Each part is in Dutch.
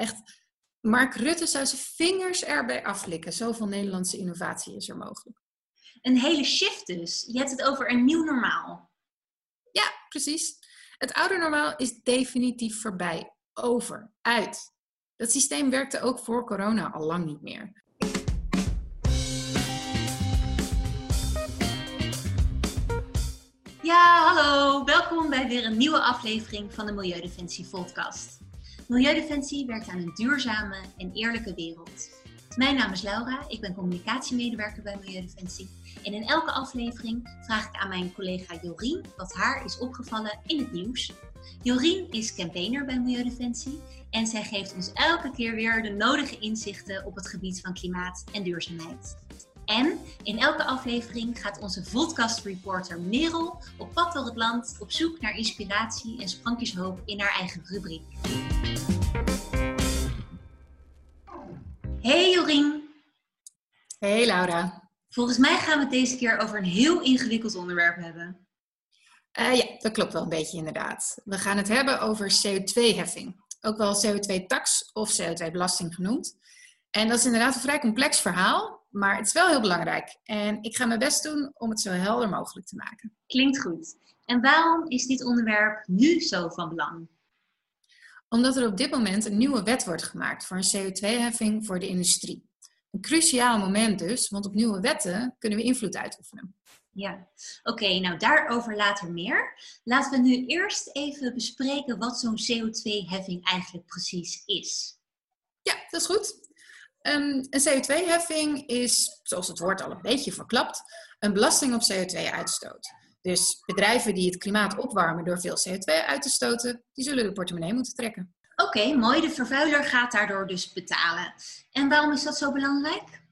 Echt, Mark Rutte zou zijn vingers erbij aflikken. Zoveel Nederlandse innovatie is er mogelijk. Een hele shift dus. Je hebt het over een nieuw normaal. Ja, precies. Het oude normaal is definitief voorbij. Over. Uit. Dat systeem werkte ook voor corona al lang niet meer. Ja, hallo. Welkom bij weer een nieuwe aflevering van de Milieudefensie podcast. Milieudefensie werkt aan een duurzame en eerlijke wereld. Mijn naam is Laura, ik ben communicatiemedewerker bij Milieudefensie. En in elke aflevering vraag ik aan mijn collega Jorien wat haar is opgevallen in het nieuws. Jorien is campaigner bij Milieudefensie en zij geeft ons elke keer weer de nodige inzichten op het gebied van klimaat en duurzaamheid. En in elke aflevering gaat onze podcast reporter Merel op pad door het land op zoek naar inspiratie en sprankjeshoop in haar eigen rubriek. Hey Jorien. Hey Laura. Volgens mij gaan we het deze keer over een heel ingewikkeld onderwerp hebben. Uh, ja, dat klopt wel een beetje inderdaad. We gaan het hebben over CO2-heffing, ook wel CO2-tax of CO2-belasting genoemd. En dat is inderdaad een vrij complex verhaal, maar het is wel heel belangrijk. En ik ga mijn best doen om het zo helder mogelijk te maken. Klinkt goed. En waarom is dit onderwerp nu zo van belang? Omdat er op dit moment een nieuwe wet wordt gemaakt voor een CO2-heffing voor de industrie. Een cruciaal moment dus, want op nieuwe wetten kunnen we invloed uitoefenen. Ja, oké, nou daarover later meer. Laten we nu eerst even bespreken wat zo'n CO2-heffing eigenlijk precies is. Ja, dat is goed. Um, een CO2-heffing is, zoals het woord al een beetje verklapt, een belasting op CO2-uitstoot. Dus bedrijven die het klimaat opwarmen door veel CO2 uit te stoten, die zullen de portemonnee moeten trekken. Oké, mooi. De vervuiler gaat daardoor dus betalen. En waarom is dat zo belangrijk?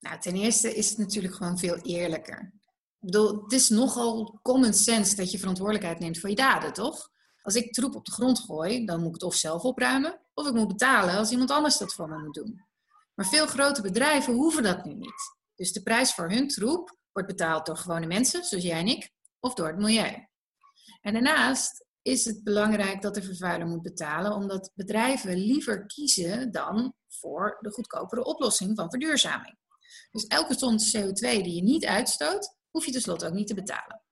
Nou, ten eerste is het natuurlijk gewoon veel eerlijker. Ik bedoel, het is nogal common sense dat je verantwoordelijkheid neemt voor je daden, toch? Als ik troep op de grond gooi, dan moet ik het of zelf opruimen, of ik moet betalen als iemand anders dat voor me moet doen. Maar veel grote bedrijven hoeven dat nu niet. Dus de prijs voor hun troep wordt betaald door gewone mensen, zoals jij en ik, of door het milieu. En daarnaast is het belangrijk dat de vervuiler moet betalen, omdat bedrijven liever kiezen dan voor de goedkopere oplossing van verduurzaming. Dus elke ton CO2 die je niet uitstoot, hoef je tenslotte ook niet te betalen.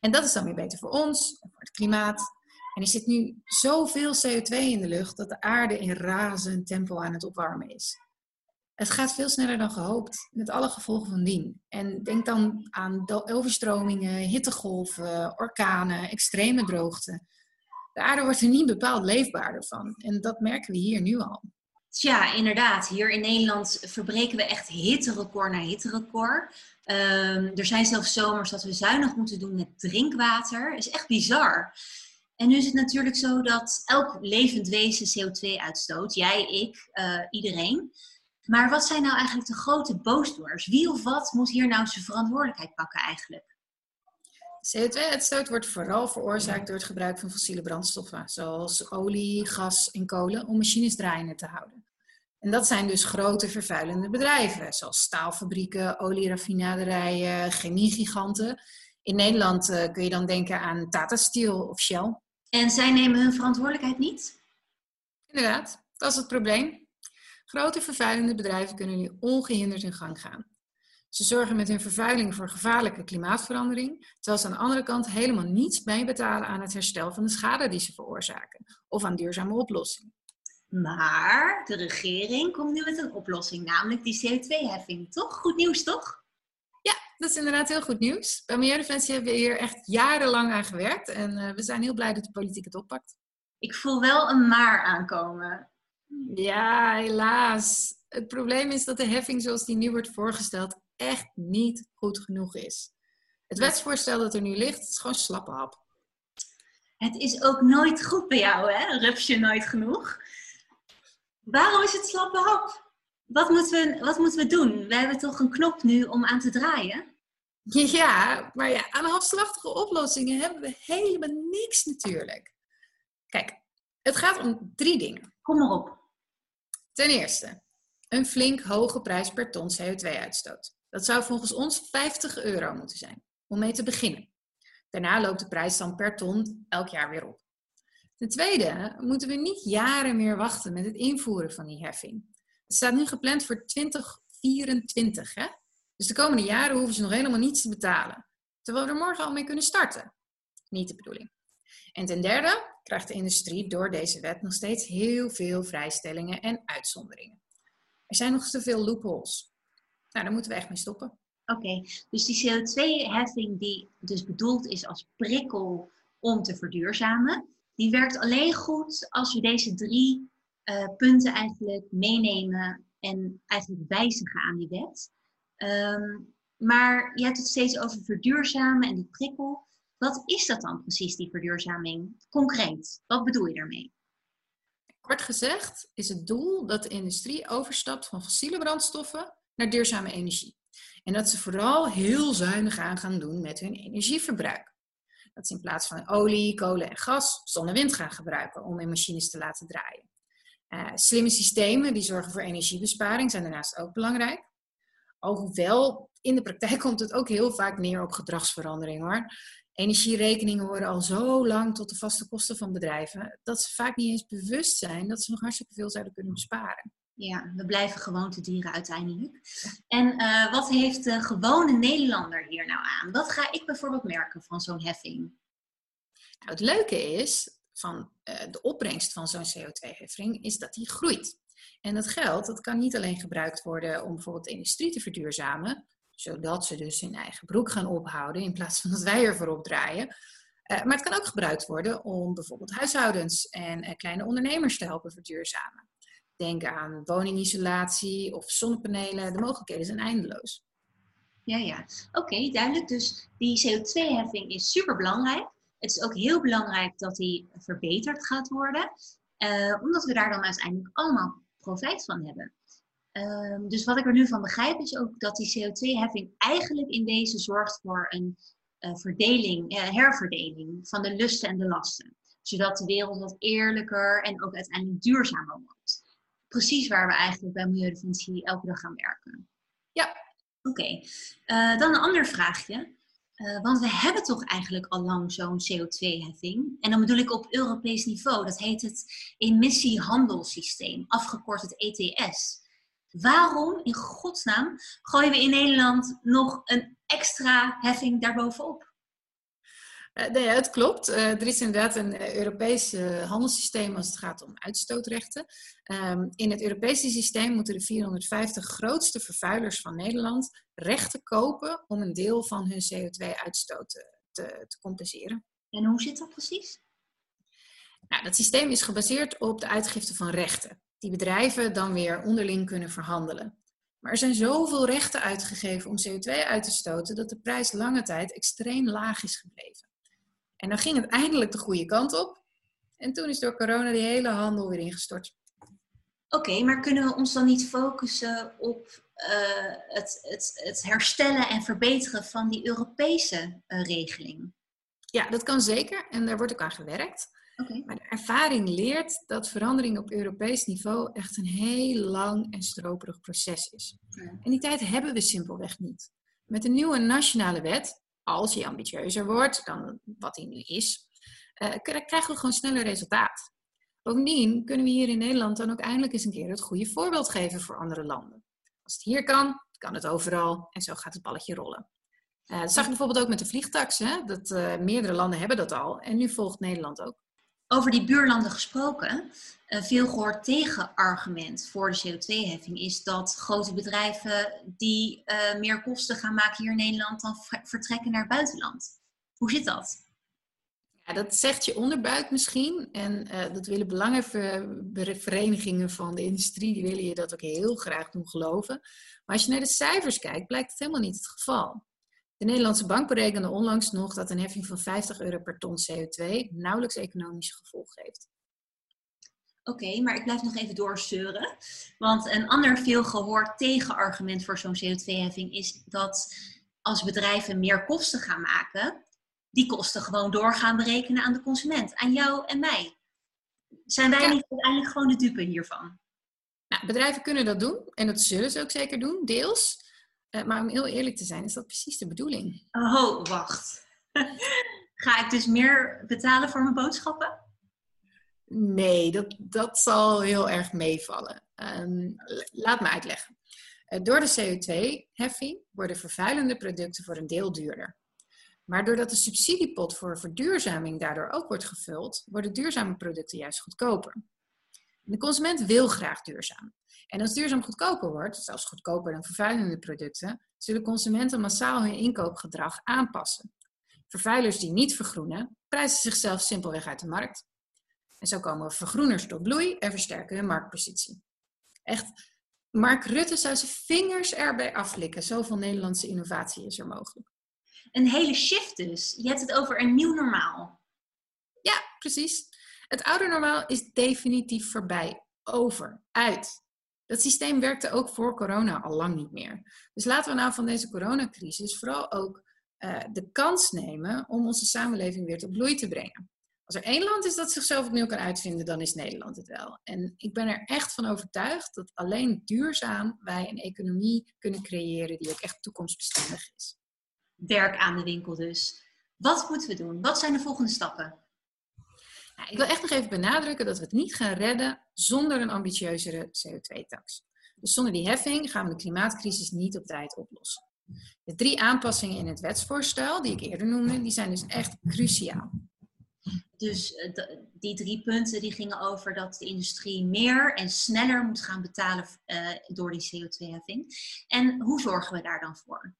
En dat is dan weer beter voor ons, voor het klimaat. En er zit nu zoveel CO2 in de lucht dat de aarde in razend tempo aan het opwarmen is. Het gaat veel sneller dan gehoopt, met alle gevolgen van dien. En denk dan aan overstromingen, hittegolven, orkanen, extreme droogte. De aarde wordt er niet bepaald leefbaarder van. En dat merken we hier nu al. Tja, inderdaad. Hier in Nederland verbreken we echt hitterecord na hitterecord. Um, er zijn zelfs zomers dat we zuinig moeten doen met drinkwater. Dat is echt bizar. En nu is het natuurlijk zo dat elk levend wezen CO2 uitstoot. Jij, ik, uh, iedereen. Maar wat zijn nou eigenlijk de grote boosdoeners? Wie of wat moet hier nou zijn verantwoordelijkheid pakken eigenlijk? CO2-uitstoot wordt vooral veroorzaakt door het gebruik van fossiele brandstoffen, zoals olie, gas en kolen, om machines draaiende te houden. En dat zijn dus grote vervuilende bedrijven, zoals staalfabrieken, olieraffinaderijen, chemiegiganten. In Nederland uh, kun je dan denken aan Tata Steel of Shell. En zij nemen hun verantwoordelijkheid niet? Inderdaad, dat is het probleem. Grote vervuilende bedrijven kunnen nu ongehinderd in gang gaan. Ze zorgen met hun vervuiling voor gevaarlijke klimaatverandering, terwijl ze aan de andere kant helemaal niets bijbetalen aan het herstel van de schade die ze veroorzaken of aan duurzame oplossingen. Maar de regering komt nu met een oplossing, namelijk die CO2-heffing. Toch? Goed nieuws, toch? Dat is inderdaad heel goed nieuws. Bij Milieudefensie hebben we hier echt jarenlang aan gewerkt en uh, we zijn heel blij dat de politiek het oppakt. Ik voel wel een maar aankomen. Ja, helaas. Het probleem is dat de heffing zoals die nu wordt voorgesteld echt niet goed genoeg is. Het wetsvoorstel dat er nu ligt, is gewoon slappe hap. Het is ook nooit goed bij jou, hè? Rups je nooit genoeg. Waarom is het slappe hap? Wat moeten, we, wat moeten we doen? We hebben toch een knop nu om aan te draaien? Ja, maar ja, aan halfslachtige oplossingen hebben we helemaal niks natuurlijk. Kijk, het gaat om drie dingen. Kom maar op. Ten eerste, een flink hoge prijs per ton CO2-uitstoot. Dat zou volgens ons 50 euro moeten zijn, om mee te beginnen. Daarna loopt de prijs dan per ton elk jaar weer op. Ten tweede moeten we niet jaren meer wachten met het invoeren van die heffing. Staat nu gepland voor 2024. Hè? Dus de komende jaren hoeven ze nog helemaal niets te betalen. Terwijl we er morgen al mee kunnen starten. Niet de bedoeling. En ten derde krijgt de industrie door deze wet nog steeds heel veel vrijstellingen en uitzonderingen. Er zijn nog te veel loopholes. Nou, daar moeten we echt mee stoppen. Oké, dus die CO2-heffing die dus bedoeld is als prikkel om te verduurzamen, die werkt alleen goed als we deze drie uh, punten eigenlijk meenemen en eigenlijk wijzigen aan die wet. Um, maar je hebt het steeds over verduurzamen en die prikkel. Wat is dat dan precies, die verduurzaming? Concreet, wat bedoel je daarmee? Kort gezegd is het doel dat de industrie overstapt van fossiele brandstoffen naar duurzame energie. En dat ze vooral heel zuinig aan gaan doen met hun energieverbruik. Dat ze in plaats van olie, kolen en gas zon en wind gaan gebruiken om hun machines te laten draaien. Uh, slimme systemen die zorgen voor energiebesparing zijn daarnaast ook belangrijk. Alhoewel, in de praktijk komt het ook heel vaak neer op gedragsverandering hoor. Energierekeningen worden al zo lang tot de vaste kosten van bedrijven, dat ze vaak niet eens bewust zijn dat ze nog hartstikke veel zouden kunnen besparen. Ja, we blijven gewoontedieren uiteindelijk. En uh, wat heeft de gewone Nederlander hier nou aan? Wat ga ik bijvoorbeeld merken van zo'n heffing? Nou, het leuke is van uh, de opbrengst van zo'n CO2-heffing is dat die groeit. En dat geld dat kan niet alleen gebruikt worden om bijvoorbeeld de industrie te verduurzamen, zodat ze dus hun eigen broek gaan ophouden in plaats van dat wij ervoor opdraaien. Uh, maar het kan ook gebruikt worden om bijvoorbeeld huishoudens en uh, kleine ondernemers te helpen verduurzamen. Denk aan woningisolatie of zonnepanelen. De mogelijkheden zijn eindeloos. Ja, ja. Oké, duidelijk. Dus die CO2-heffing is super belangrijk. Het is ook heel belangrijk dat die verbeterd gaat worden, uh, omdat we daar dan uiteindelijk allemaal profijt van hebben. Um, dus wat ik er nu van begrijp is ook dat die CO2-heffing eigenlijk in deze zorgt voor een uh, verdeling, uh, herverdeling van de lusten en de lasten. Zodat de wereld wat eerlijker en ook uiteindelijk duurzamer wordt. Precies waar we eigenlijk bij Milieudefensie elke dag gaan werken. Ja. Oké, okay. uh, dan een ander vraagje. Uh, want we hebben toch eigenlijk al lang zo'n CO2-heffing. En dan bedoel ik op Europees niveau. Dat heet het emissiehandelssysteem, afgekort het ETS. Waarom in godsnaam gooien we in Nederland nog een extra heffing daarbovenop? Uh, nee, het klopt. Uh, er is inderdaad een Europees handelssysteem als het gaat om uitstootrechten. Um, in het Europese systeem moeten de 450 grootste vervuilers van Nederland rechten kopen om een deel van hun CO2-uitstoot te, te, te compenseren. En hoe zit dat precies? Nou, dat systeem is gebaseerd op de uitgifte van rechten die bedrijven dan weer onderling kunnen verhandelen. Maar er zijn zoveel rechten uitgegeven om CO2 uit te stoten dat de prijs lange tijd extreem laag is gebleven. En dan ging het eindelijk de goede kant op. En toen is door corona die hele handel weer ingestort. Oké, maar kunnen we ons dan niet focussen op uh, het, het, het, herstellen en verbeteren van die Europese uh, regeling? Ja, dat kan zeker en daar wordt ook aan gewerkt. Okay. Maar de ervaring leert dat verandering op Europees niveau echt een heel lang en stroperig proces is. Ja. En die tijd hebben we simpelweg niet. Met een nieuwe nationale wet, als die ambitieuzer wordt dan wat die nu is, uh, krijgen we gewoon sneller resultaat. Bovendien kunnen we hier in Nederland dan ook eindelijk eens een keer het goede voorbeeld geven voor andere landen. Als het hier kan, kan het overal en zo gaat het balletje rollen. Uh, dat zag je bijvoorbeeld ook met de vliegtax. Hè? Dat, uh, meerdere landen hebben dat al en nu volgt Nederland ook. Over die buurlanden gesproken, een veel gehoord tegenargument voor de CO2-heffing is dat grote bedrijven die uh, meer kosten gaan maken hier in Nederland dan vertrekken naar het buitenland. Hoe zit dat? Ja, dat zegt je onderbuik misschien. En uh, dat willen belangenverenigingen van de industrie, die willen je dat ook heel graag doen geloven. Maar als je naar de cijfers kijkt, blijkt het helemaal niet het geval. De Nederlandse bank berekende onlangs nog dat een heffing van 50 euro per ton CO2 nauwelijks economische gevolgen heeft. Oké, okay, maar ik blijf nog even doorzeuren. Want een ander veel gehoord tegenargument voor zo'n CO2-heffing is dat als bedrijven meer kosten gaan maken, die kosten gewoon doorgaan berekenen aan de consument, aan jou en mij. Zijn wij ja. niet uiteindelijk gewoon de dupe hiervan? Nou, bedrijven kunnen dat doen en dat zullen ze ook zeker doen, deels. Uh, maar om heel eerlijk te zijn, is dat precies de bedoeling. Oh, wacht. Ga ik dus meer betalen voor mijn boodschappen? Nee, dat, dat zal heel erg meevallen. Um, laat me uitleggen. Uh, door de CO2-heffing worden vervuilende producten voor een deel duurder. Maar doordat de subsidiepot voor verduurzaming daardoor ook wordt gevuld, worden duurzame producten juist goedkoper. De consument wil graag duurzaam. En als duurzaam goedkoper wordt, zelfs goedkoper dan vervuilende producten, zullen consumenten massaal hun inkoopgedrag aanpassen. Vervuilers die niet vergroenen, prijzen zichzelf simpelweg uit de markt. En zo komen vergroeners tot bloei en versterken hun marktpositie. Echt, Mark Rutte zou zijn vingers erbij aflikken. Zoveel Nederlandse innovatie is er mogelijk. Een hele shift dus. Je hebt het over een nieuw normaal. Ja, precies. Het oude normaal is definitief voorbij. Over. Uit. Dat systeem werkte ook voor corona al lang niet meer. Dus laten we nou van deze coronacrisis vooral ook uh, de kans nemen om onze samenleving weer tot bloei te brengen. Als er één land is dat zichzelf opnieuw kan uitvinden, dan is Nederland het wel. En ik ben er echt van overtuigd dat alleen duurzaam wij een economie kunnen creëren die ook echt toekomstbestendig is. Werk aan de winkel dus. Wat moeten we doen? Wat zijn de volgende stappen? Nou, ik wil echt nog even benadrukken dat we het niet gaan redden zonder een ambitieuzere CO2-tax. Dus zonder die heffing gaan we de klimaatcrisis niet op tijd oplossen. De drie aanpassingen in het wetsvoorstel die ik eerder noemde, die zijn dus echt cruciaal. Dus eh, die drie punten die gingen over dat de industrie meer en sneller moet gaan betalen uh, door die CO2-heffing. En hoe zorgen we daar dan voor?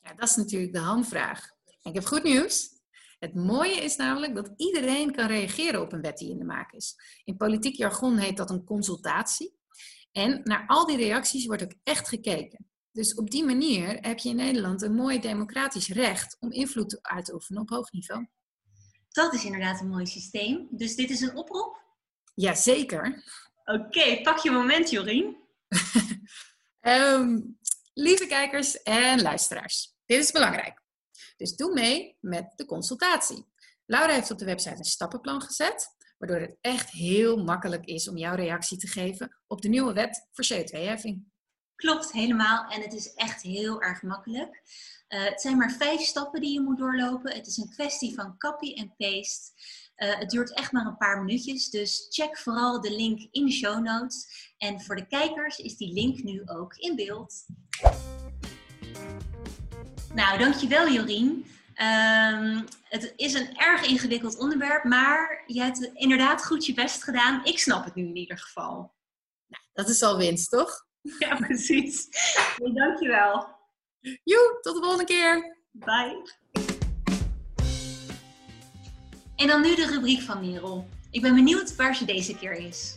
Ja, dat is natuurlijk de handvraag. Ik heb goed nieuws. Het mooie is namelijk dat iedereen kan reageren op een wet die in de maak is. In politiek jargon heet dat een consultatie. En naar al die reacties wordt ook echt gekeken. Dus op die manier heb je in Nederland een mooi democratisch recht om invloed uit te oefenen op hoog niveau. Dat is inderdaad een mooi systeem. Dus dit is een oproep? Jazeker. Oké, pak je moment, Jorien. um, lieve kijkers en luisteraars, dit is belangrijk. Dus doe mee met de consultatie. Laura heeft op de website een stappenplan gezet, waardoor het echt heel makkelijk is om jouw reactie te geven op de nieuwe wet voor CO2-heffing. Klopt, helemaal. En het is echt heel erg makkelijk. Uh, het zijn maar vijf stappen die je moet doorlopen. Het is een kwestie van copy en paste. Uh, het duurt echt maar een paar minuutjes, dus check vooral de link in de show notes. En voor de kijkers is die link nu ook in beeld. Nou, dankjewel Jorien. Um, het is een erg ingewikkeld onderwerp, maar je hebt inderdaad goed je best gedaan. Ik snap het nu in ieder geval. Nou, dat is al winst, toch? Ja, precies. je dankjewel. Joe, tot de volgende keer. Bye. En dan nu de rubriek van Merel. Ik ben benieuwd waar ze deze keer is.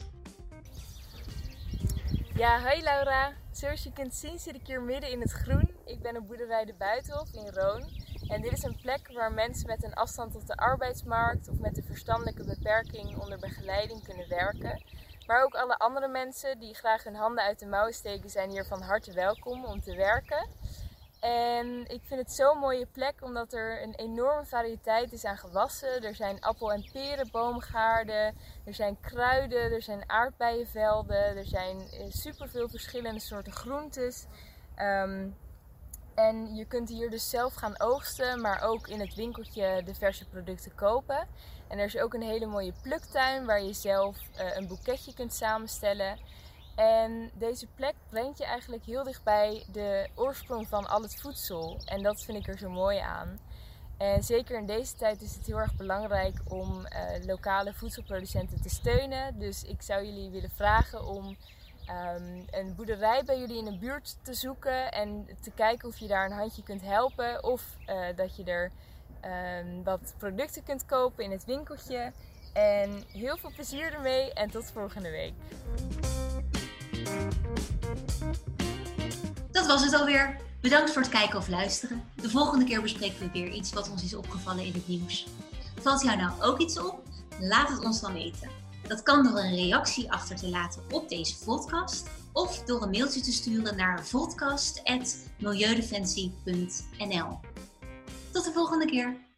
Ja, hoi Laura. Zoals je kunt zien zit ik hier midden in het groen. Ik ben op boerderij De Buitenhof in Roon. En dit is een plek waar mensen met een afstand tot de arbeidsmarkt of met een verstandelijke beperking onder begeleiding kunnen werken. Maar ook alle andere mensen die graag hun handen uit de mouwen steken zijn hier van harte welkom om te werken. En ik vind het zo'n mooie plek omdat er een enorme variëteit is aan gewassen. Er zijn appel- en perenboomgaarden, er zijn kruiden, er zijn aardbeienvelden, er zijn eh, superveel verschillende soorten groentes. Ehm, en je kunt hier dus zelf gaan oogsten, maar ook in het winkeltje de verse producten kopen. En er is ook een hele mooie pluktuin waar je zelf uh, een boeketje kunt samenstellen. En deze plek brengt je eigenlijk heel dichtbij de oorsprong van al het voedsel. En dat vind ik er zo mooi aan. En zeker in deze tijd is het heel erg belangrijk om uh, lokale voedselproducenten te steunen. Dus ik zou jullie willen vragen om um, een boerderij bij jullie in de buurt te zoeken en te kijken of je daar een handje kunt helpen. Of uh, dat je er um, wat producten kunt kopen in het winkeltje. En heel veel plezier ermee en tot volgende week. Dat was het alweer. Bedankt voor het kijken of luisteren. De volgende keer bespreken we weer iets wat ons is opgevallen in het nieuws. Valt jou nou ook iets op? Laat het ons dan weten. Dat kan door een reactie achter te laten op deze podcast of door een mailtje te sturen naar podcast.milieudefensie.nl. Tot de volgende keer.